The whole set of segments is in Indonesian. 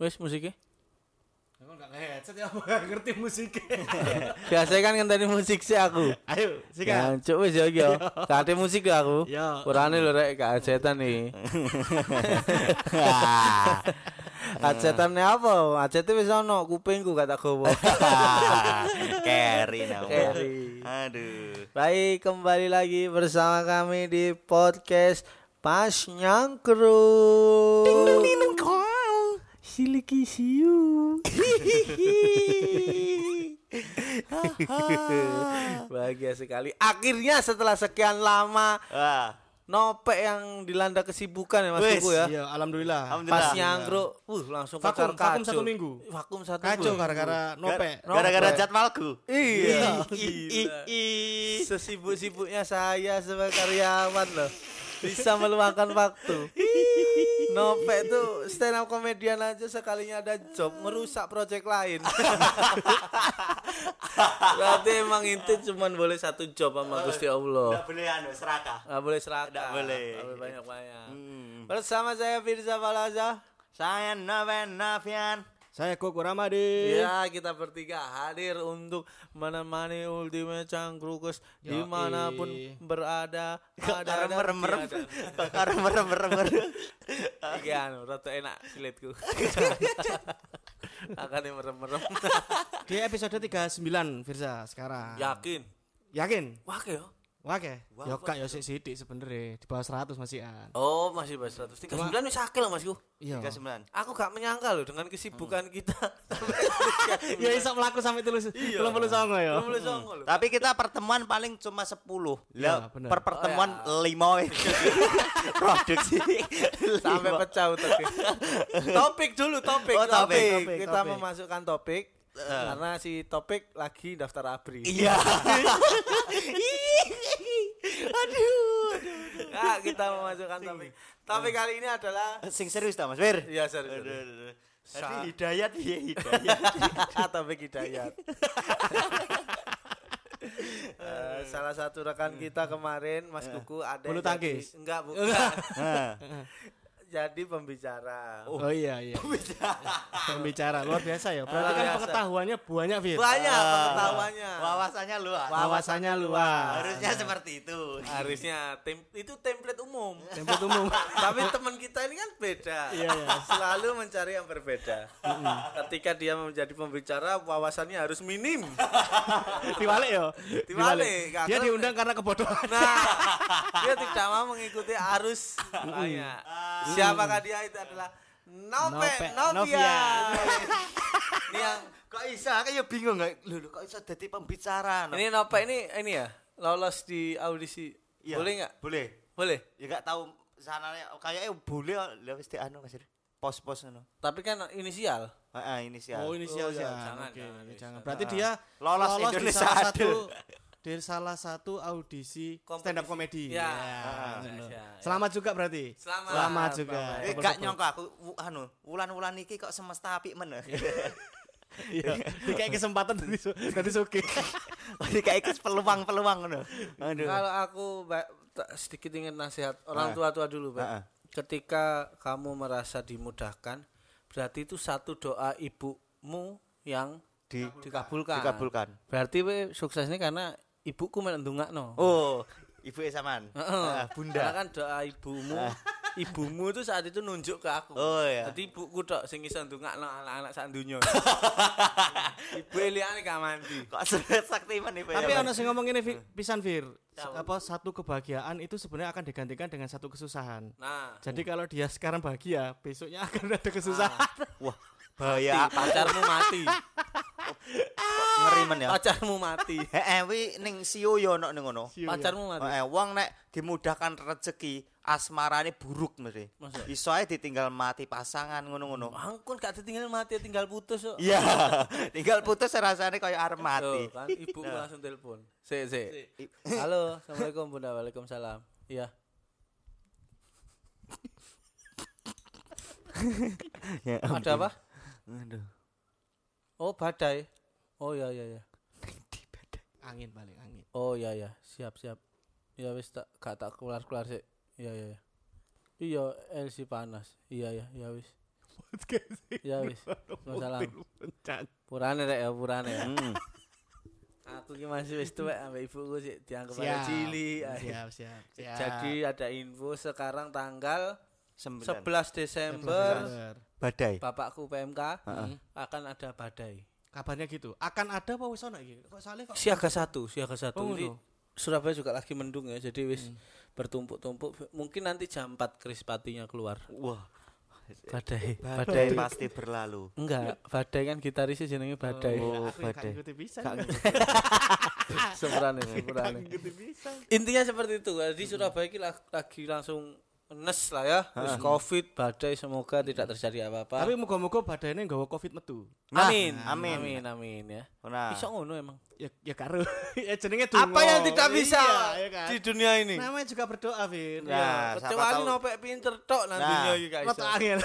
Wis musiknya. Aku enggak headset ya, aku nggak ngerti musik. Biasanya kan ngenteni musik sih aku. Ayo, sikat. Jancuk wis ya iki ya. Gak ada musik ya aku. Yo. Kurane lho rek gak ajetan nih. Ajetan apa? Ajet wis ono kupingku gak tak gowo. Carry nama. Carry. Aduh. Baik, kembali lagi bersama kami di podcast Pas Nyangkruk. Ding ding dong Siliki siu. Bahagia sekali. Akhirnya setelah sekian lama Wah. Nopek yang dilanda kesibukan ya Mas Tuku ya. Iya, alhamdulillah. Alhamdulillah. Pas nyangkruk, uh langsung Vakum, kocar vakum kacau. satu minggu. Vakum satu Kacau minggu. gara-gara nope. Gara-gara Nopek. jadwalku. Iya, I- i- gila. i- Sesibuk-sibuknya saya sebagai karyawan loh bisa meluangkan waktu. Nopek tuh stand up komedian aja sekalinya ada job merusak project lain. Berarti emang inti cuman boleh satu job sama Gusti Allah. Nggak boleh anu serakah. Nggak boleh serakah. Nggak boleh. Nggak boleh banyak-banyak. Hmm. Bersama saya Firza Balaza. Saya Noven Nafian. Saya Koko Ramadi. Ya, kita bertiga hadir untuk menemani Ultimate Cangkrukus di mana pun berada. Ada Merem merem. tiada. merem merem merem. Iki anu, rada enak silitku. Akan merem-merem. Di episode 39 Firza sekarang. Yakin? Yakin? Wah, yo. Oke. Wah, Ya wah. kak ya sik sidik sebenarnya di bawah 100 masih an. Oh, masih bahas 100. 39 wis loh, Masku. Iya. 39. Aku gak menyangka loh dengan kesibukan kita. Ya iso melaku sampai tulus. Iya. 30 songo ya. Belum boleh songo loh. Tapi kita pertemuan paling cuma 10. Iya, Lah, bener. per pertemuan Oh, 5 produksi. sampai pecah otaknya. topik dulu topik, Oh, topik, topik, kita topik. memasukkan topik karena si topik lagi daftar abri Iya. Aduh. nah, kita memasukkan topik topik kali ini adalah Sing serius ta, Mas Wir? Iya, serius, Aduh, serius. aduh, aduh. Sa- Tadi hidayat ya hidayat. topik hidayat Eh, salah satu rekan kita kemarin Mas Kuku ada Bulu jadi- tangkis? enggak bukan jadi pembicara Oh iya iya. Pembicara luar biasa ya. Berarti kan pengetahuannya banyak Fir. banyak Ah. pengetahuannya Wawasannya luas. Wawasannya luas. Harusnya seperti itu. harusnya tem itu template umum Tempat umum. Tapi teman kita ini kan beda. Iya, iya. Selalu mencari yang berbeda. Ketika dia menjadi pembicara, wawasannya harus minim. Diwalik ya. Diwalik, Dia diundang karena kebodohan. Nah, dia tidak mau mengikuti arus. Makanya, siapakah dia itu adalah Nope, Nope, Novia. ini yang Kok bisa? Kayak bingung nggak? Loh, kok bisa jadi pembicara? no? ini Nope ini ini ya lolos di audisi. Iya. Boleh nggak? Boleh. Boleh. Ya nggak tahu sananya kayaknya boleh lah wis di anu Mas. Pos-pos ngono. Tapi kan inisial. Heeh, inisial. Oh inisial Oh, iya, jangan, Oke, jangan, jangan. jangan. Berarti Ah. dia Lolos di Indonesia salah Idol. satu di salah satu audisi Kompetisi. stand up comedy. Ya. Ya, Ah, bener. ya, ya. Selamat juga berarti. Selamat. Selamat juga. Eh gak nyongko aku anu, wulan-wulan iki kok semesta apik men. Iya. Dikai kesempatan dari su- dari suki. Kayak ikut peluang-peluang ngono. Aduh. Kalau aku sedikit ingin nasihat orang Ah. tua-tua dulu, Pak. Ah. Ketika kamu merasa dimudahkan, berarti itu satu doa ibumu yang Di dikabulkan. dikabulkan. Berarti we suksesnya karena ibuku menendungakno. Oh, ibu Esaman. Heeh. Ah, Karena bunda. kan doa ibumu, ibumu itu saat itu nunjuk ke aku. Oh, iya. Jadi ibuku tok sing iso ndongakno anak-anak sak donya. Ibu Eliane gak mandi. Kok sakti men ibu Tapi Esaman? ono sing ngomong ini pisan Fir. Apa satu kebahagiaan itu sebenarnya akan digantikan dengan satu kesusahan. Nah, Jadi kalau dia sekarang bahagia, besoknya akan ada kesusahan. Wah, bahaya. pacarmu mati. Ngeri men ya. Pacarmu mati. Heeh, wi ning siu yo ono ning ngono. Ya. Pacarmu mati. Heeh, wong nek dimudahkan rezeki, asmarane buruk mesti. Iso ae ditinggal mati pasangan ngono-ngono. Angkun gak ditinggal mati tinggal putus kok. Iya, tinggal putus rasane kaya arep mati. Kan ibuku langsung telepon. Sik, sik. Halo, Assalamualaikum Bunda. Waalaikumsalam. Iya. Ya, Ada apa? Aduh. Oh, badai. Oh ya ya ya. angin paling angin. Oh ya ya, siap siap. Ya wis tak gak tak keluar-keluar sik. Iya iya iya. Iya, LC panas. Iya ya, ya wis. Ya wis. Masalah. Purane rek ya, purane ya. Hmm. Aku ki masih wis tuwek ambek ibuku sih dianggap Siap. ada cilik. Siap, siap, siap. Jadi ada info sekarang tanggal Sembilan. 11 Desember Bener. Badai. bapakku PMK Heeh. akan ada badai. Kabarnya gitu. Akan ada apa wis ono iki? Kok kok Siaga satu, siaga satu. Oh, ngono. Surabaya juga lagi mendung ya, jadi wis bertumpuk-tumpuk. Mungkin nanti jam 4 krispatinya keluar. Wah. Badai, Badai badai. pasti berlalu. Enggak, badai kan gitarisnya jenenge badai. Oh, aku gak badai. bisa. Gak bisa. Intinya seperti itu. Di Surabaya ini lag- lagi langsung nes lah ya. Terus Covid, badai semoga tidak terjadi apa-apa. Tapi moga-moga badane nggawa Covid metu. Nah, amin, amin. amin, amin ya. Nah, Iso ngono emang. Ya ya karo. ya jenenge donga. Apa yang tidak bisa Iya, ya kan? di dunia ini? Namanya juga berdoa, Vin. Nah, Ya, siapa kecuali nopek pinter tok nang Nah, dunia iki gak iso. Angel.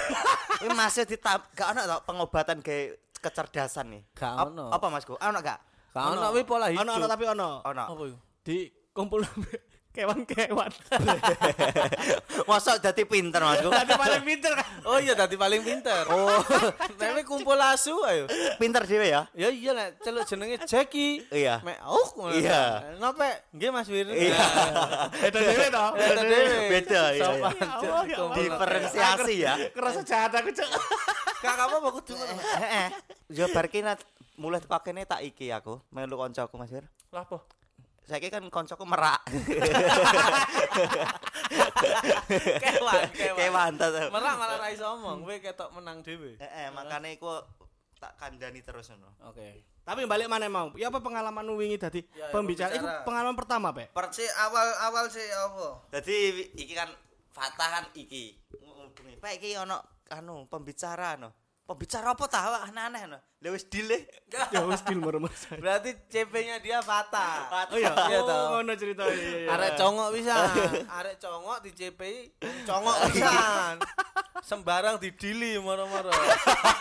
ini masih ditap gak ono tau pengobatan kayak kecerdasan nih. Gak ono. Apa Mas Go? Ono gak? Gak ono kuwi pola hidup. Ono ono tapi ono. Ono. Apa iku? Di kumpul kewan-kewan. Mosok dadi pinter Mas. Ada paling pinter kan. Oh iya tadi paling pinter. Oh, tapi kumpul asu ayo. pinter dhewe ya. Ya iya nek celuk jenenge Jackie. Iya. Mek oh. Iya. Nopek nggih Mas Wir. Iya. Beda dhewe to. Beda dhewe. Beda, iya, iya. Ya ya. Diferensiasi ya. Kerasa jahat aku, Cuk. Gak apa-apa kudu. Heeh. Yo bar mulai pakene tak iki aku, melu kancaku Mas Wir. Lah apa? Saiki kan kancaku merak. Kewan, kewan. Kewan. Merak malah ra iso omong, kowe ketok menang dhewe. Heeh, makane iku tak kandani terus ngono. Oke. Tapi balik mana mau? Ya apa pengalaman wingi tadi Ya, ya, pembicara? Itu pengalaman pertama, Pak. Persi awal-awal sih apa? Dadi iki kan Fatah kan iki. Pak iki ono anu pembicara no. Pembicara apa ta Wah, aneh-aneh no. Lah wis dile. Ya wis deal merem. Berarti CP-nya dia patah. Oh iya, Iya oh, toh. ngono cerita. Iya, iya. Arek congok bisa. Arek congok di CP congok pisan. Sembarang didili moro-moro.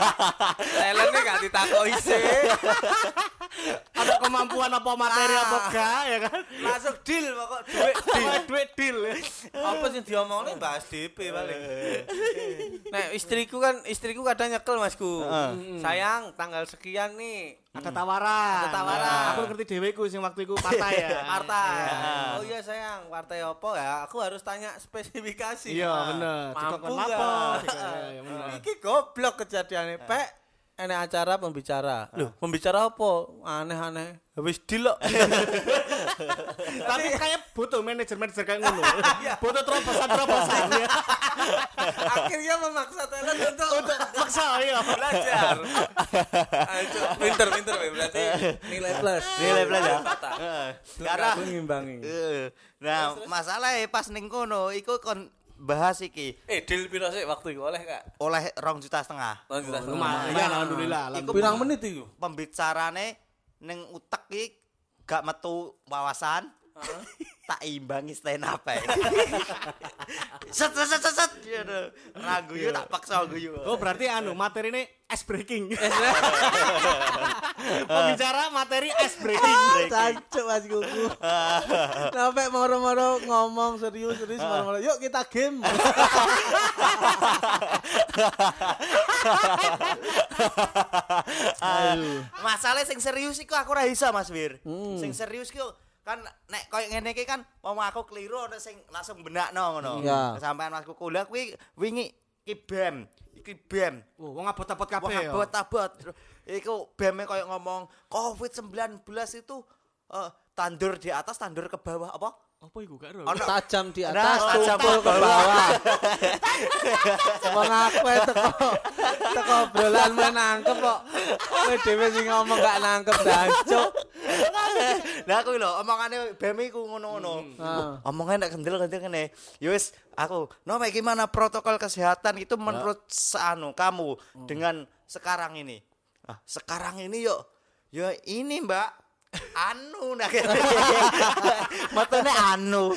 Talentnya gak ditakoki sih. Kemampuan apa materi Ah. apa gak ya kan? Langsung deal pokok duit deal. Duit deal. ya. Apa sih diomongnya bahas DP paling. Nah, istriku kan istriku kadang nyekel Masku. Sayang, tanggal sekian nih Ada tawaran. Ada tawaran. Aku ngerti dheweku sing waktu iku partai ya. partai. Iya. Oh iya sayang, partai apa ya? Aku harus tanya spesifikasi. Iya, bener. Mampu? Dikokon, iya, bener. Iki goblok kejadiannya, Pek. Enek acara pembicara. Loh, pembicara apa? Aneh-aneh. Habis dilok. Tapi kayak butuh manajer-manajer kayak ngono. Iya. butuh terobosan-terobosan ya. Akhirnya memaksa talent untuk Untuk maksa ya. belajar. Ayo, pinter, pinter, Be. berarti nilai plus. Nilai plus ya. Karena Aku ngimbangi. Eh, Nah, masalahnya pas ning kono iku kon bahas iki Eh, deal piro sih waktu itu oleh Kak? oleh rong juta setengah. Oh, kita Lumayan ya alhamdulillah. Iku Pirang menit itu? Pembicarane ning utek iki gak metu wawasan. Tak imbangi stand up ae. set set set set. set. Gitu. Ra guyu tak paksa guyu. Oh berarti anu materi ini ice breaking. Pembicara materi ice breaking. Cancuk Mas Kuku. Sampai moro-moro ngomong serius-serius moro-moro. Yuk kita game. Masalah sing serius iku aku ora iso Mas Wir. Hmm. Sing serius iku kan nek koyo ngene iki kan mau aku keliru ana sing langsung benakno ngono. Iya. Sampean Mas kuliah kuwi wingi iki BEM, iki BEM. Oh, wong abot-abot kabeh ya. abot-abot. Iku BEM koyo ngomong COVID-19 itu eh, tandur di atas, tandur ke bawah apa? Apa iku gak ero? Ono Tajam di Nah, atas, tajam tumpul ke bawah. Wong aku teko teko obrolan men nangkep kok. Kowe dhewe sing ngomong gak nangkep dancuk. Lah aku lho omongane BEM iku ngono-ngono. Ah. Omongane nek kendel-kendel ngene. Ya wis aku, "No, Mek, gimana protokol kesehatan itu menurut seanu kamu dengan sekarang ini?" Ah, sekarang ini yuk. Ya ini, Mbak. Anu nah Matane anu.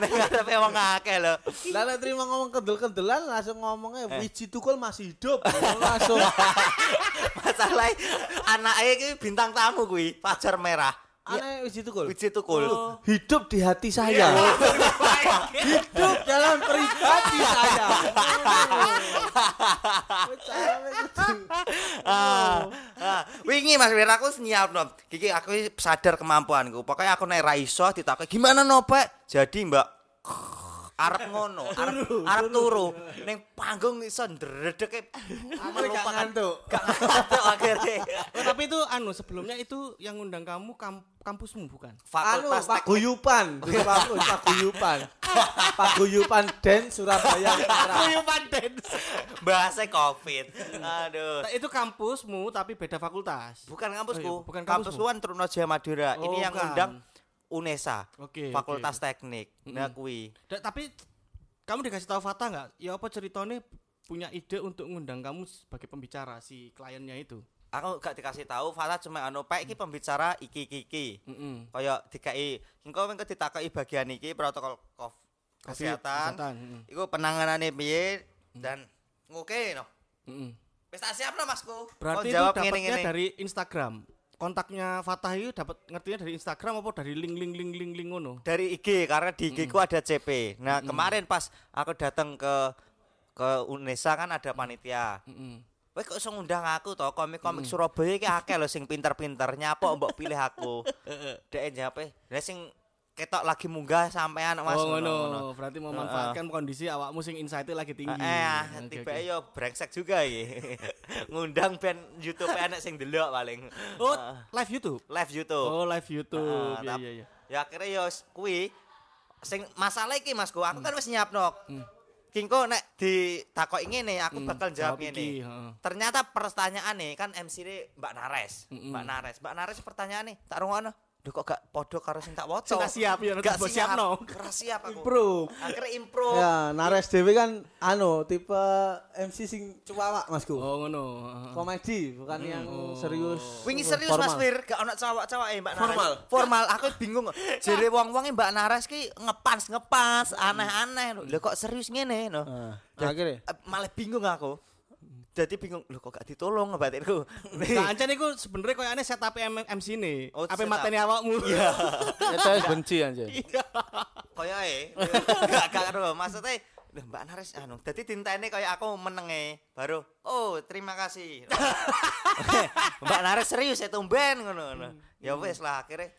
Nek ngarepe wong akeh lho. Lah nek terima ngomong kendel-kendelan langsung ngomongnya wiji tukul masih hidup. langsung Masalah anake iki bintang tamu kuwi, Fajar Merah. Aneh wiji tukul. Wiji tukul. Hidup di hati saya. hidup jalan pribadi saya. Ah, ah. wingi Mas Wir aku nyiapno. Iki aku sadar kemampuanku. Pokoknya aku nek ra iso ditakoki gimana no, Pak? Jadi, Mbak arep ngono, arep arep turu ning panggung iso ndredeke gak ngantuk. Gak ngantuk akhirnya. Oh, tapi itu anu sebelumnya itu yang ngundang kamu kam- kampusmu bukan? Anu, Fakultas Pak Guyupan, Dulu Pak Guyupan. Pak Guyupan Den Surabaya Utara. Kuyupan dance. bahasa Covid. Aduh. Nah, itu kampusmu tapi beda fakultas. Bukan kampusku, Oh iya, bukan kampus kampusmu. luan Trunojoyo Madura. Oh, Ini yang bukan. undang UNESA, Oke, Fakultas oke. Teknik. Nah, kui. Da- tapi kamu dikasih tahu Fata nggak? Ya apa ceritanya punya ide untuk ngundang kamu sebagai pembicara si kliennya itu? Aku gak dikasih tahu, Fala cuma anu pek iki pembicara iki iki iki. Mm-mm. Kaya dikai engko engko ditakoki bagian iki protokol kof- Covid, kesehatan. kesehatan, mm. Iku penanganane piye dan oke no. Mm-mm. Wis tak siap no Masku. Berarti itu jawab dapatnya ngene-ngene. dari Instagram. Kontaknya Fatah itu dapat ngertinya dari Instagram apa dari link link link link link ngono? dari IG karena di IG ku ada CP. Nah, kemarin pas aku datang ke ke Unesa kan ada panitia. Mm-mm. Wes kok iso ngundang aku to komik-komik Surabaya iki akeh lho sing pinter-pinter nyapa mbok pilih aku. Dek jape. Lah sing ketok lagi munggah sampean Mas oh ngono. Berarti memanfaatkan kondisi awakmu sing insight lagi tinggi. Eh, ah, Oke, tiba oke. yo brengsek juga iki. Ngundang band YouTube enek sing delok paling. Oh, Ah, live YouTube. live YouTube. Oh, live YouTube. Ah, Iya iya iya. Ya akhirnya yo kuwi sing masalah iki Masku, aku kan wis nyiapno. Hmm. Kingko nek ditakoki ngene, aku Hmm, bakal jawab jawab ngene. iki, heeh. Ternyata pertanyaan nih kan MC ini Mbak Nares. Mm-mm. Mbak Nares, Mbak Nares pertanyaan nih, tak rungono. Duh kok gak podo karo sing tak waca. Sing tak siap, ya, gak tak siap. siapno. Gak siap aku. Improve. Akhirnya impro. Ya, Nares Dewi kan anu tipe MC sing cuawak Masku. Oh ngono. Komedi bukan yang serius. Wingi serius formal. Mas Fir, gak ono cawak-cawak eh Mbak Nares. Formal. Formal, aku bingung. Jere wong-wong Mbak Nares ki ngepans ngepans aneh-aneh. Lho kok serius ngene no. Nah, akhirnya Eh, Malah bingung aku. Jadi bingung, lho kok gak ditolong batinku. Nah, ancen iku sebenarnya koyo aneh setup M- MC ne. Oh, Apa mateni awakmu? Iya. kita benci aja. Kaya e. Gak gak karo maksudnya Lho Mbak Nares anu, dadi dintene kaya aku menenge baru oh terima kasih. Mbak Nares serius ya tumben ngono ngono. Ya wis lah akhirnya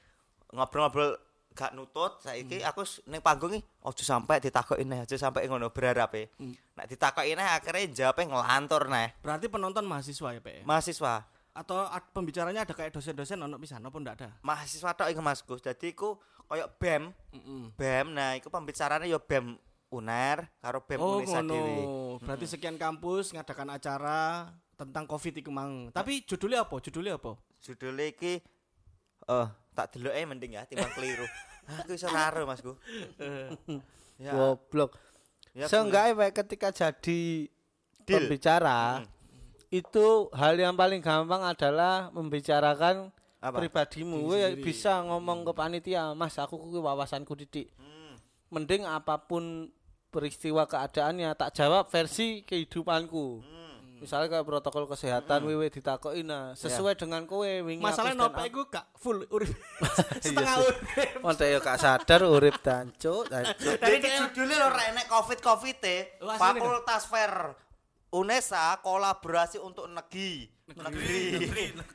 ngobrol-ngobrol gak nutut saiki aku s- ning panggung iki ojo sampai ditakoki neh, aja sampai ngono berharap e. Nek ditakoki neh akhirnya jawabnya ngelantur neh. Berarti penonton mahasiswa ya, Pak? ya? Mahasiswa, Atau pembicaranya ada kayak dosen-dosen ono pisan apa ndak ada? mahasiswa tok iku Mas Gus. Dadi iku kaya BEM, Mm-mm. BEM nah iku pembicaranya ya BEM UNER karo BEM Oh, Unesa ngono. Berarti sekian kampus ngadakan acara tentang Covid iku mang. Tapi judulnya apa? Judulnya apa? Judulnya iki eh tak deloke mending ya timbang keliru. Aku iso karo Masku. ya. Goblok. Ya, Seenggaknya Pak, ketika jadi Deal. pembicara itu hal yang paling gampang adalah membicarakan Apa? pribadimu. Sendiri. bisa ngomong ke panitia, Mas, aku kuwi wawasanku didik. Hmm. Mending apa pun peristiwa keadaannya tak jawab versi kehidupanku. Hmm. Misalnya kayak protokol kesehatan wewe ditakoki nah sesuai dengan kowe wingi stand nopo iku gak full urip. Setengah sih. urip. Monte yo gak sadar urip dancuk, dancuk. Dari judulnya lho rek nek Covid-Covid e, Fakultas Fair UNESA kolaborasi untuk negeri. Negeri.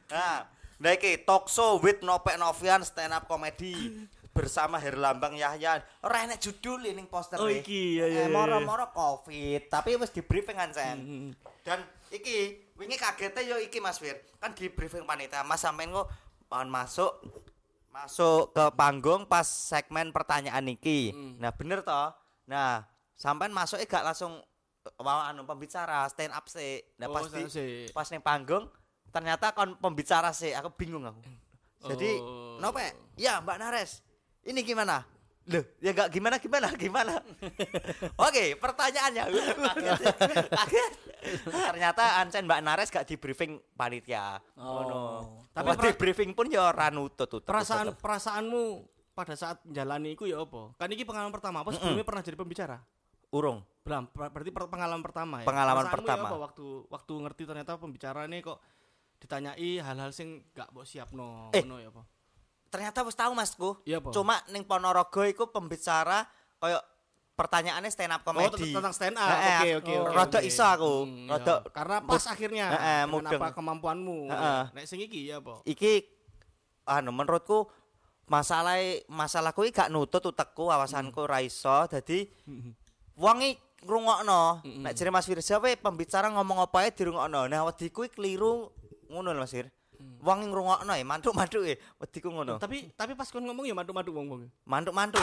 Nah, nah iki talk show with Nopek Novian stand up comedy bersama Herlambang Yahya. Ora enek judul ning poster Oh, iki, ya, ya, Eh, ya, moro-moro Covid, tapi wis di briefing kan Sen. Hmm. Dan iki wingi kagetnya yo iki Mas Fir. Kan di briefing panitia Mas sampean kok mohon masuk masuk ke panggung pas segmen pertanyaan iki. Hmm. Nah, bener toh? Nah, sampean masuknya gak langsung wawa anu pembicara stand up sih. Nah, Oh, pas di, pas ning panggung ternyata kon pembicara sih. Aku bingung aku. Jadi, Oh. nope? Ya, Mbak Nares. Ini gimana? Loh, ya gak gimana gimana gimana. Oke, pertanyaannya. Kaget. Kaget. Ternyata Ancen Mbak Nares gak di briefing panitia. Oh. no. Tapi di briefing pun ya ora nutut tutut. Perasaan perasaanmu pada saat menjalani iku ya apa? Kan iki pengalaman pertama apa sebelumnya pernah jadi pembicara? urung. Belum, berarti per- pengalaman pertama ya. Pengalaman Perasaanmu ya pertama. apa waktu waktu ngerti ternyata pembicara ini kok ditanyai hal-hal sing gak mbok siapno Eh. ngono ya apa? Ternyata wis tahu Masku. Iya? Cuma ning Ponorogo iku pembicara kayak pertanyaannya stand up Oh, comedy. tentang stand up. Oke, oke, oke. Rada oke. iso aku. Hmm, Rada iya. karena pas akhirnya. Heeh, mudeng. apa kemampuanmu. Heeh. Nek sing iki ya apa? iki anu menurutku masalah masalahku iki gak nutut utekku awasanku ra iso dadi wong iki ngrungokno nek jere Mas Firza we pembicara ngomong apa ae dirungokno nah wediku iki keliru ngono lho Mas Fir wong iki ngrungokno ya mantuk-mantuk e wediku ngono Tapi tapi pas kon ngomong ya mantuk-mantuk wong-wong. mantuk-mantuk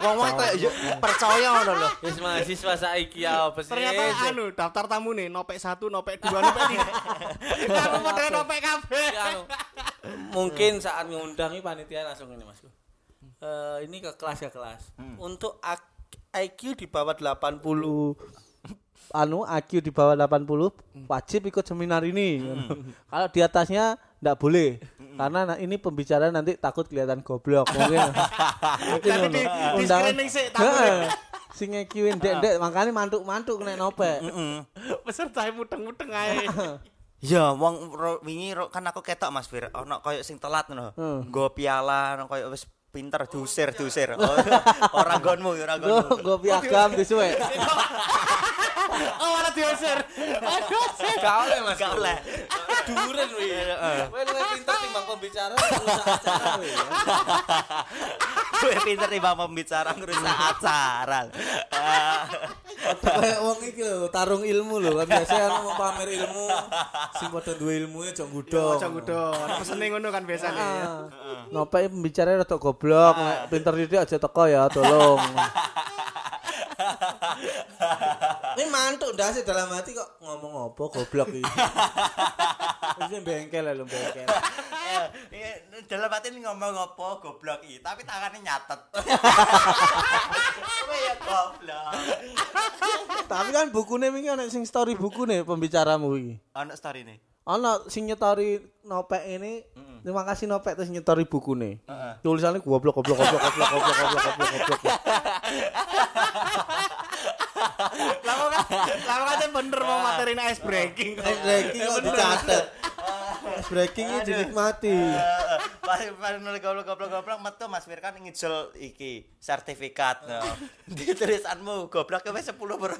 wong-wong yo percaya ngono lho Wis mahasiswa saiki ya apa sih? Ternyata anu daftar tamu nih nopek satu, nopek dua, nopek tiga. Aku model nopek kabeh. Anu, mungkin saat ngundang ini panitia langsung ini Masku. Eh, ini ke kelas ke kelas. Untuk ak- IQ di bawah 80 anu IQ di bawah 80 wajib ikut seminar ini. Kalau di atasnya ndak boleh. Karena na- ini pembicara nanti takut kelihatan goblok mungkin. mungkin Tapi di- di Undangan- screening sih, takut. Sing IQ ndek-ndek makanya mantuk-mantuk nek nopek. Peserta mudeng-mudeng ae. Ya, wong wingi kan aku ketok Mas Fir, ono koyo sing telat ngono. Hmm. Nggo piala, ono koyo wis pinter dusir dusir oh, orang gonmu ya, orang gonmu. gue piagam disuwe oh malah dusir kau lah mas. Kau lah duren wih eh, eh. wih pinter timbang pembicara acara Gue pinter nih bang pembicara ngerusak acara. Ah, Kayak wong iki lho, tarung ilmu lho kan biasa kan mau pamer ilmu. Sing padha duwe ilmune jok gudong. Ojo gudo. Pesene ngono kan biasanya. Ah. Nopek pembicara rada goblok, nek pinter didik aja teko ya, tolong. mantuk dah sih e dalam hati kok ngomong apa goblok ini. Ini bengkel lho bengkel. Iya, dalam hati ngomong apa goblok ini tapi tangannya nyatet. Kowe ya goblok. tapi kan bukune ini ana sing story bukune pembicaramu iki. Ana storyne. Ana sing nyetori nopek ini. Terima kasih nopek terus nyetori bukune. Heeh. Tulisannya goblok goblok goblok goblok goblok goblok goblok. Lama kan, lama kan bener mau materin ice breaking. Ice breaking kok dicatat. Ice breaking ini dinikmati. Pas pas nulis goblok goblok goblok metu Mas Fir kan ngijol iki sertifikat. No. Di tulisanmu goblok wis 10 bro.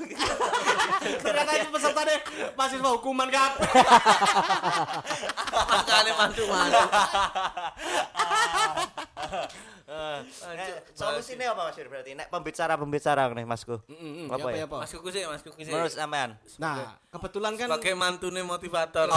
Ternyata itu peserta deh mahasiswa hukuman kabeh. Makanya mantu-mantu. Eh, Solusinya apa Mas Fir berarti? Nek pembicara-pembicara nih Masku. Apa ya? apa? Mas Kuku sih, Mas Kuku sih. Menurut sampean Nah, kebetulan kan Sebagai mantune motivator.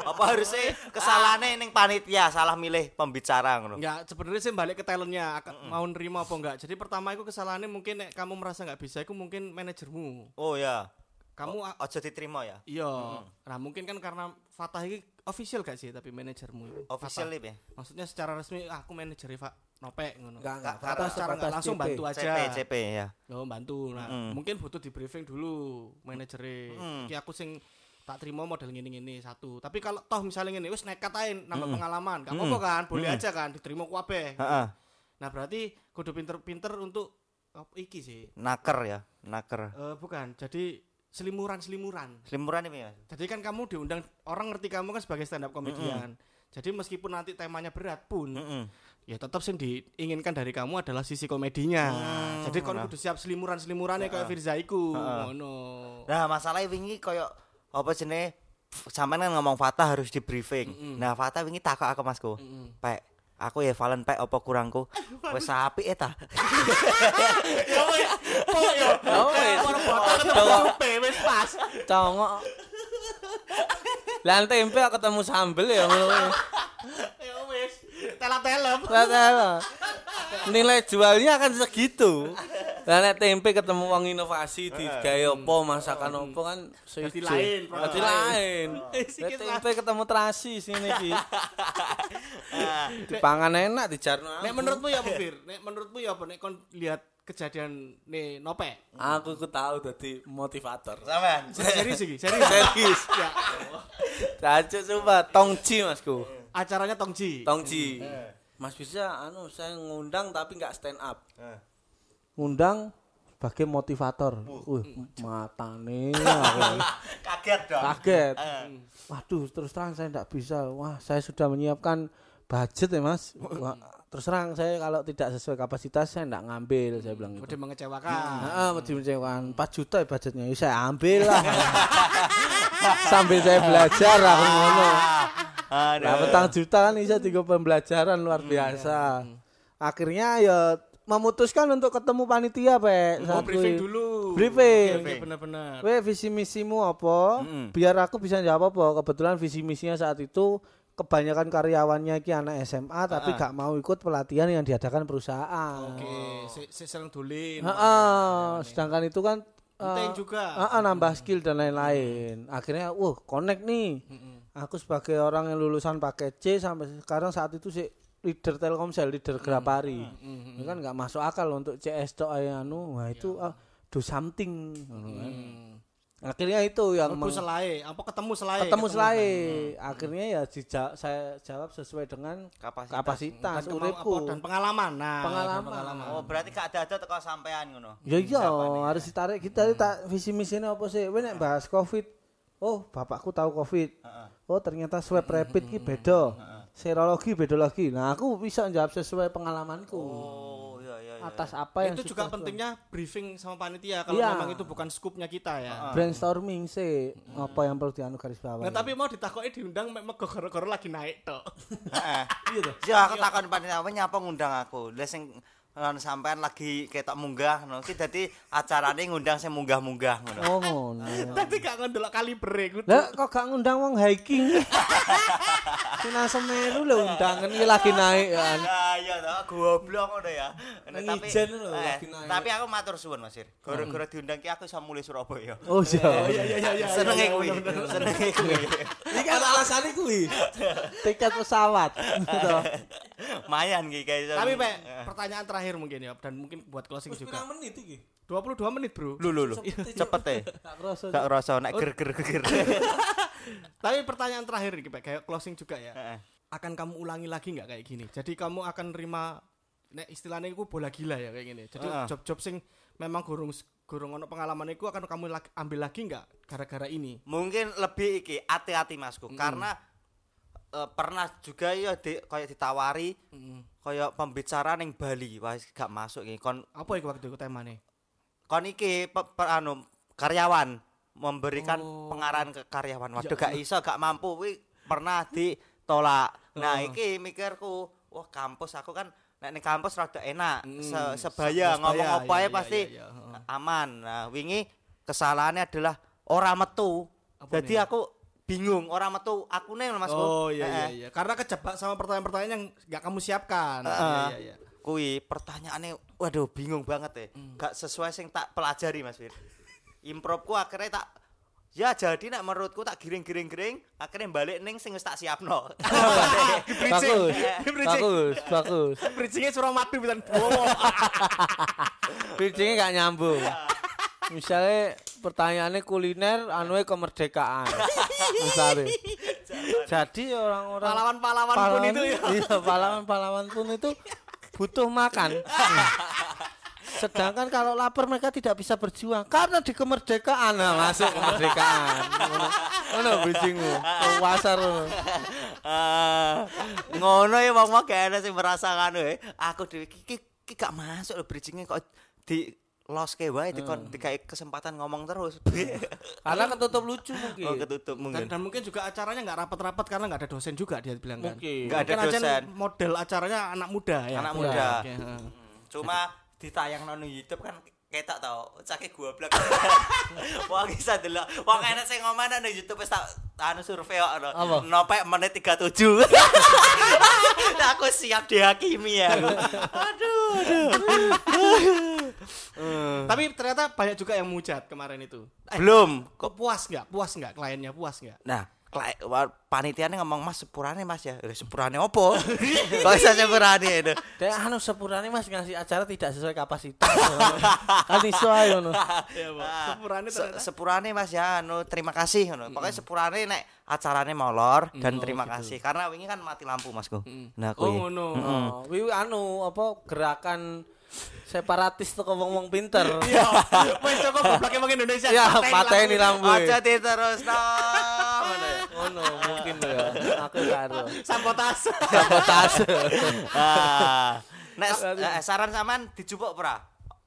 apa harusnya kesalahannya ning panitia salah milih pembicara ngono. Enggak, sebenarnya sih balik ke talentnya mau nerima apa enggak. Jadi pertama itu kesalahannya mungkin nek kamu merasa nggak bisa, itu mungkin manajermu. Oh ya. Kamu a- Ojo diterima ya. iya. Nah, mungkin kan karena Fatah ini official gak sih tapi manajermu itu. Official Fatah. ya. Maksudnya secara resmi ah, aku manajer Pak Nopek ngono. Enggak, enggak. Karena Fatah secara nggak sebatas langsung CP. bantu aja. CP CP ya. Oh, bantu. Nah, Mm. mungkin butuh di briefing dulu manajernya. Mm. Ki aku sing tak terima model ngene-ngene satu. Tapi kalau toh misalnya ngene wis nekat ae nambah pengalaman, gak apa-apa kan? Boleh aja kan diterima kabeh. Heeh. Nah, berarti kudu pinter-pinter untuk apa iki sih. Naker ya, naker. Eh bukan, jadi selimuran-selimuran. Selimuran ini ya. Jadi kan kamu diundang orang ngerti kamu kan sebagai stand up comedian. Jadi meskipun nanti temanya berat pun, Heeh. ya tetap sih diinginkan dari kamu adalah sisi komedinya. Jadi kon kudu siap selimuran-selimurannya kayak Firza iku. Ngono. Nah, masalahnya wingi koyo apa jenenge sampean kan ngomong Fatah harus di briefing. Nah, Fatah wingi takok aku Masku. Pek, aku ya Valen pek apa kurangku? Wis apik eta. Ya yo. Oh, wis. Orang botol ketemu Cowok. supe wis pas. Congok. Lah tempe ketemu sambel ya ngono. Ya wis, telap-telep. Lah Nilai jualnya akan segitu. Lah nek tempe ketemu uang inovasi di gaya apa masakan apa kan sejo. lain, Dadi lain. Lah. tempe ketemu terasi sini iki. Dipangan enak dijarno. Nek menurutmu ya apa, Fir? Nek menurutmu ya apa nek kon lihat kejadian nih Nope? aku ku tahu dadi motivator. Sampean. Serius iki, serius. Serius. Ya. Cacuk coba Tongji Masku. Acaranya Tongji. Tongji. Mas bisa anu saya ngundang tapi nggak stand up. Eh. Ngundang sebagai motivator. Wih, matane aku. Kaget dong. kaget. Eh. Waduh, terus terang saya tidak bisa. Wah, saya sudah menyiapkan budget ya, Mas. Wah, terus terang saya kalau tidak sesuai kapasitas saya enggak ngambil saya bilang gitu. Udah mengecewakan. Heeh, wedi mengecewakan 4 juta ya budgetnya. Ya saya ambil lah. Sambil saya belajar aku ngono. Aduh. Lah petang juta kan bisa tiga pembelajaran luar biasa. Akhirnya ya memutuskan untuk ketemu panitia, Pak. Oh, briefing dulu. Briefing. Oke, oke, benar-benar. Weh visi misimu apa? Biar aku bisa jawab apa. Kebetulan visi misinya saat itu kebanyakan karyawannya iki anak SMA tapi gak mau ikut pelatihan yang diadakan perusahaan. Oke, si, si sering dolin. Heeh, sedangkan itu kan Penting eh, juga. Heeh, nambah skill dan lain-lain. Akhirnya, wah, connect nih. Aku sebagai orang yang lulusan paket C sampai sekarang saat itu sih leader Telkomsel, leader Grapari. Ini kan nggak masuk akal untuk CS tok ae anu. Wah, itu ah, do something kan. Akhirnya itu yang meng- selai, apa ketemu selai? ketemu selai. Akhirnya ya dija- saya jawab sesuai dengan Kapasitas. kapasitas uripku. dan pengalaman. Nah, Pengalaman. dan Oh, berarti gak ada-ada teko sampean ngono. Ya iya, harus ditarik kita tak visi misinya apa sih? Kowe nek bahas Covid. Oh, bapakku tahu Covid. Oh, ternyata swab rapid ki beda. Serologi beda lagi. Nah, aku bisa jawab sesuai pengalamanku. Oh, iya iya iya. Atas apa yang itu juga pentingnya briefing sama panitia kalau Iya. memang itu bukan skupnya kita ya. brainstorming sih apa yang perlu dianu garis bawah. Nah, tapi mau ditakoki diundang mek mego gara-gara lagi naik tok. Heeh. iya tuh. Ya aku takon panitia apa nyapa ngundang aku. Lah sing sampean lagi ketok munggah ngono. Ki dadi acarane ngundang sing munggah-munggah ngono. Oh, ngono. Tadi gak ngondelok kalibre kudu. Lah kok gak ngundang wong hiking? Sina Semeru lho undangan iki lagi naik kan. Ya iya toh, goblok ngono ya. Nah, Ijen lho, eh, lagi naik. tapi aku matur suwun Mas Ir. Gara-gara diundang ki aku iso mulih Surabaya. Oh iya. Iya iya iya iya. Senenge iya, kuwi. bener, bener. Senenge kuwi. Ini kan alasannya kuwi. Tiket pesawat. Gitu. Mayan ki guys. Tapi Pak, pertanyaan terakhir mungkin ya dan mungkin buat closing juga. menit iki? 22 menit, Bro. Lu lu lu. Cepet e. Gak kerasa. Gak rasa nek ger-ger ger. Tapi pertanyaan terakhir nih, Pak, kayak closing juga ya. Heeh. Akan kamu ulangi lagi nggak kayak gini? Jadi kamu akan nerima nek istilahnya itu bola gila ya kayak gini. Jadi job-job sing memang gurung gurung ono pengalaman itu akan kamu lagi- ambil lagi nggak gara-gara ini? Mungkin lebih iki hati-hati Masku karena eh, pernah juga ya di, kayak ditawari kayak pembicara ning Bali wah gak masuk iki kon Apa itu waktu itu temanya? Kon iki pe- pe- anu karyawan memberikan Oh. pengarahan ke karyawan. Waduh Ya gak iso gak mampu. Wi pernah ditolak. Nah iki mikirku wah kampus aku kan nek ning kampus rada enak Hmm, Se- se- sebaya. ngomong apa ya iya, pasti iya, iya, aman. Nah wingi kesalahannya adalah ora metu. Apa jadi nih? aku bingung ora metu aku nih mas Oh iya iya iya. Karena kejebak sama pertanyaan-pertanyaan yang nggak kamu siapkan. Iya iya iya. Kui pertanyaannya waduh bingung banget ya. Hmm. Gak sesuai sing tak pelajari Mas Fir. Improvku akhirnya tak ya jadi nek menurutku tak giring-giring-giring akhirnya balik ning sing wis tak siapno. Bagus. Bridging. Bagus, bagus. Bridgingnya suruh mati bilang wow. Bridgingnya gak nyambung. Misalnya pertanyaannya kuliner, anunya kemerdekaan. Misalnya. Jadi orang-orang Pahlawan-pahlawan pun itu ya. Iya, pahlawan-pahlawan pun itu butuh makan. Sedangkan kalau lapar mereka tidak bisa berjuang karena di kemerdekaan nah, masuk kemerdekaan. Ngono. Ngono bridgingmu. Pasar ngono. Ah, ngono ya wong-wong ada sing merasa ngono ya. Aku dhewe iki gak masuk lho bridgingnya kok di los ke wae dikon dikai kesempatan ngomong terus. Karena ketutup lucu mungkin. oh ketutup Dan, mungkin. dan mungkin juga acaranya nggak rapat-rapat karena nggak ada dosen juga dia bilang kan. Mungkin. Nggak ada dosen. model acaranya anak muda ya. Anak Iya, muda. oke, heeh. Cuma ditayang nang YouTube kan ketok tau cake goblok. Wong bisa delok. Wong enek sing ngomong nang YouTube wis tak anu survei kok. Nopek menit 37. Nah, aku siap dihakimi ya. aku. Aduh, aduh. Tapi ternyata banyak juga yang mujat kemarin itu. Eh, Belum. kok puas nggak? Puas nggak kliennya? Puas nggak? Nah, panitianya ngomong mas sepurane mas ya Eh, sepurane opo kok bisa sepurane itu Dek anu sepurane Mas ngasih acara tidak sesuai kapasitas. kan iso ae ngono. Iya. Ah, Sepurane se- ternyata. sepurane mas ya anu terima kasih ngono pokoknya sepurane nek acarane molor dan terima kasih karena wingi kan mati lampu masku nah Oh kuwi ngono. Oh, anu apa gerakan separatis teko wong-wong pinter. Iya. Wes coba gobloknya wong Indonesia. Ya, pateni pateni lampu. aja terus ngono ya. ngono mungkin lho ya. Aku karo. Sabotase. Sabotase. Ah. Nek eh, saran sampean dijupuk ora?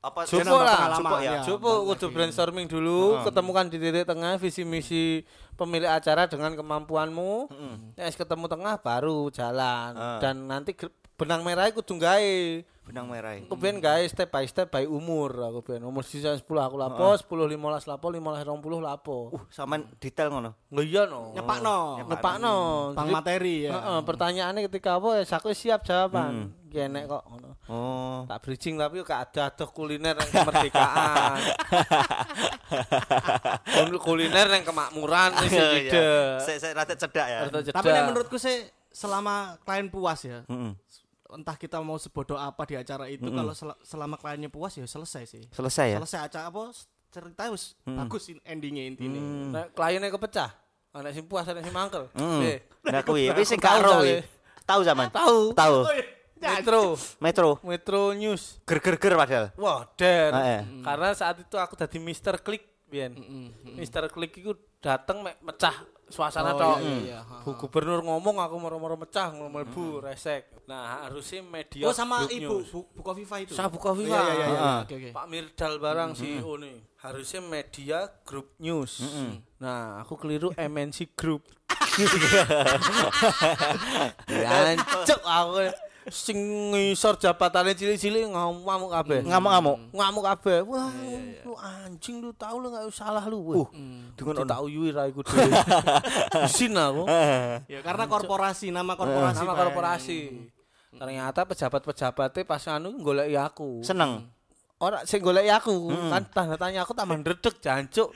Apa Jupuk nambah lah. pengalaman, Jupuk ya. Coba kudu brainstorming dulu, ketemukan di titik tengah visi misi pemilik acara dengan kemampuanmu. Nek ketemu tengah baru jalan. Dan nanti benang merah kudu gawe. Benang merah. Aku ben gawe step by step by umur aku ben. Umur sisa 10 aku lapo, 10 15 lapo, 15 20 lapo. Uh, sampean detail ngono. Nggak iya no. Nyepakno. Ngepakno. Pang materi ya. Heeh, pertanyaannya ketika apa ya aku siap jawaban. Genek kok ngono. Oh. Tak bridging tapi gak ada ada kuliner yang kemerdekaan. Kul- kuliner yang kemakmuran wis Iya. ide. Saya saya rada cedak ya. Tapi menurutku sih selama klien puas ya. Mm-mm. Entah kita mau sebodoh apa di acara itu kalau sel- selama kliennya puas ya selesai sih. Selesai ya. Selesai acara apa cerita wis bagus in- endingnya intinya. Nek kliennya kepecah. Ana sing puas, ana sing mangkel. Hmm. Eh, Nah kuwi wis sing tahu karo. Tahu zaman? Tahu. Tahu. Metro. Metro. Metro News. Ger-ger-ger padahal. Wah, der. Ah, eh. Karena saat itu aku tadi Mister Klik, Bian. Mister Klik itu datang mek mecah suasana Oh, tok. iya, iya, ha, Bu gubernur ngomong aku moro-moro mecah ngomel bu resek. Nah, harusnya media Oh sama ibu News. Bu, Bu Kofifa itu. Saya buka Iya Viva. iya iya. iya. Ah. Oke oke. Pak Mirdal barang CEO nih. Harusnya media grup news. Nah, aku keliru MNC Group. Jancuk aku sing ngisor jabatannya cilik-cilik ngamuk kabeh. Ngamuk-ngamuk. Ngamuk kabeh. Wah, lu anjing lu tahu lu enggak salah lu. Uh, dengan tak uyui ra iku dhewe. Isin aku. Ya karena korporasi nama korporasi. Nama korporasi. Ternyata pejabat-pejabatnya pas anu goleki aku. Seneng. Ora sing goleki aku, kan tanda tanya aku tambah ndredeg jancuk.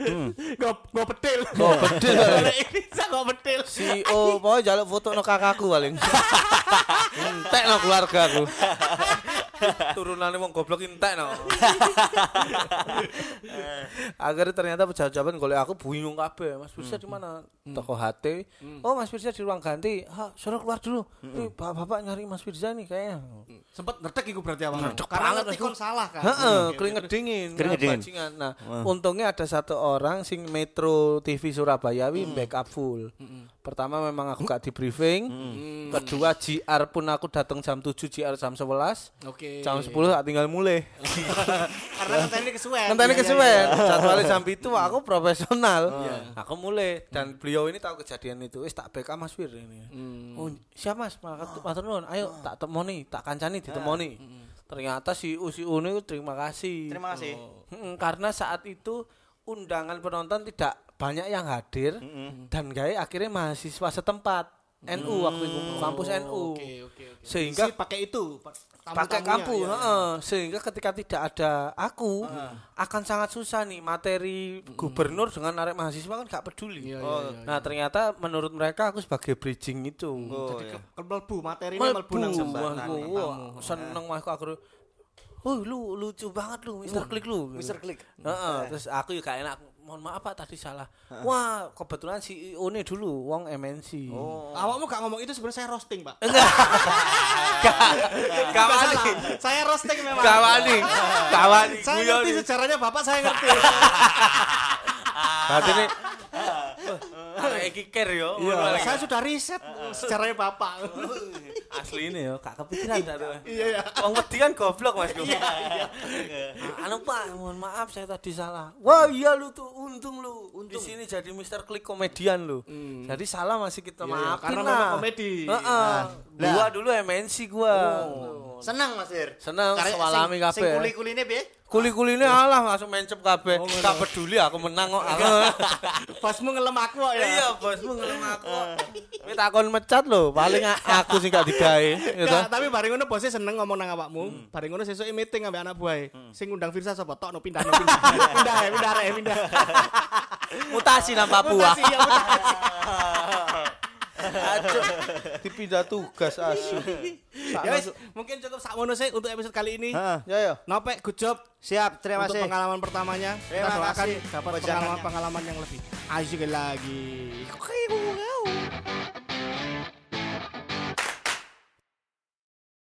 Go go petil. Bedil. Bisa go petil. CEO pokoke njaluk foto no kakakku paling. Entek no keluarga aku. Turunane wong goblok entek no. Akhirnya ternyata pejabat-pejabat golek aku bingung kabeh. Mas Firsa di mana? Toko HT. Oh, Mas Firsa di ruang ganti. Ha, suruh keluar dulu. Eh, bapak-bapak nyari Mas Firsa nih kayaknya. Sempet ngertek iku berarti. Ngertek Karena Mas. kon salah kan. Heeh, keringet dingin. Keringet dingin. bajingan. Nah, untungnya ada satu orang sing Metro TV Surabaya wi backup full. Pertama memang aku gak di briefing. Kedua JR pun aku datang jam 7, JR jam 11. Oke. Jam 10 tak tinggal mulai. Karena ngenteni kesuwen. Ngenteni Iya, iya, kesuwen. iya. Jadwalnya jam itu aku profesional. Aku mulai dan beliau ini tahu kejadian itu. Wis tak backup Mas Wir ini. Oh, siap Mas, matur matur nuwun. Ayo tak temoni, tak kancani ditemoni. Ternyata si U si U ini terima kasih. Terima kasih. Mm, karena saat itu undangan penonton tidak banyak yang hadir dan gaya akhirnya mahasiswa setempat NU waktu itu kampus NU Oke oke oke. Sehingga- Isi pakai itu. Pa- pakai iya, iya. heeh. sehingga ketika tidak ada aku akan sangat susah nih materi gubernur dengan arek mahasiswa kan gak peduli Iya, iya, Oh, iya. nah ternyata menurut mereka aku sebagai bridging itu Oh, Jadi iya. ke- melebu materinya melebu nang seneng mas aku Oh lu lucu banget lu Mister Klik lu Mister Klik. Heeh, terus aku juga gak enak mohon maaf Pak tadi salah wah kebetulan si CEO ini dulu wong MNC Oh. Awakmu gak ngomong itu sebenarnya saya roasting, Pak. gak Nggak wani. Saya roasting memang. gak wani gak wani Saya ngerti sejarahnya Bapak saya ngerti. Berarti nih Iki care yo. Iya, saya sudah riset sejarahnya Bapak. Asli ini yo, gak kepikiran tuh. Iya, iya. Wong wedi kan goblok Mas. Iya, Anu Pak, mohon maaf saya tadi salah. Wah, iya lu tuh untung lu. Di sini jadi Mister Klik komedian lu. Jadi salah masih kita Iya, iya, maafin karena lah. memang komedi. Heeh. Nah. Gua dulu MNC gua. Seneng Mas Ir. Seneng Karena swalami sing- Sing kabeh. kuli-kuline piye? Kuli-kuline alah langsung mencep kabeh. Gak peduli aku menang kok. Bosmu ngelem aku kok ya. Iya, bosmu ngelem aku. Kowe takon mecat lho, paling aku sing gak digawe, gitu. Tapi bareng ngono bosnya seneng ngomong nang awakmu. Bareng ngono sesuk meeting ambek anak buah. Sing ngundang Firsa sapa? Tok no pindah no pindah. pindah ya, pindah ya, pindah. Mutasi nang Papua. Mutasi, ya, mutasi. Aduh, dipindah tugas asu. Ya wis, mungkin cukup sakmono sih untuk episode kali ini. Heeh. Ya ya. Nopek good job Siap, terima untuk kasih. pengalaman pertamanya. Kita Terima doakan kasih dapat pengalaman-pengalaman yang lebih asik lagi.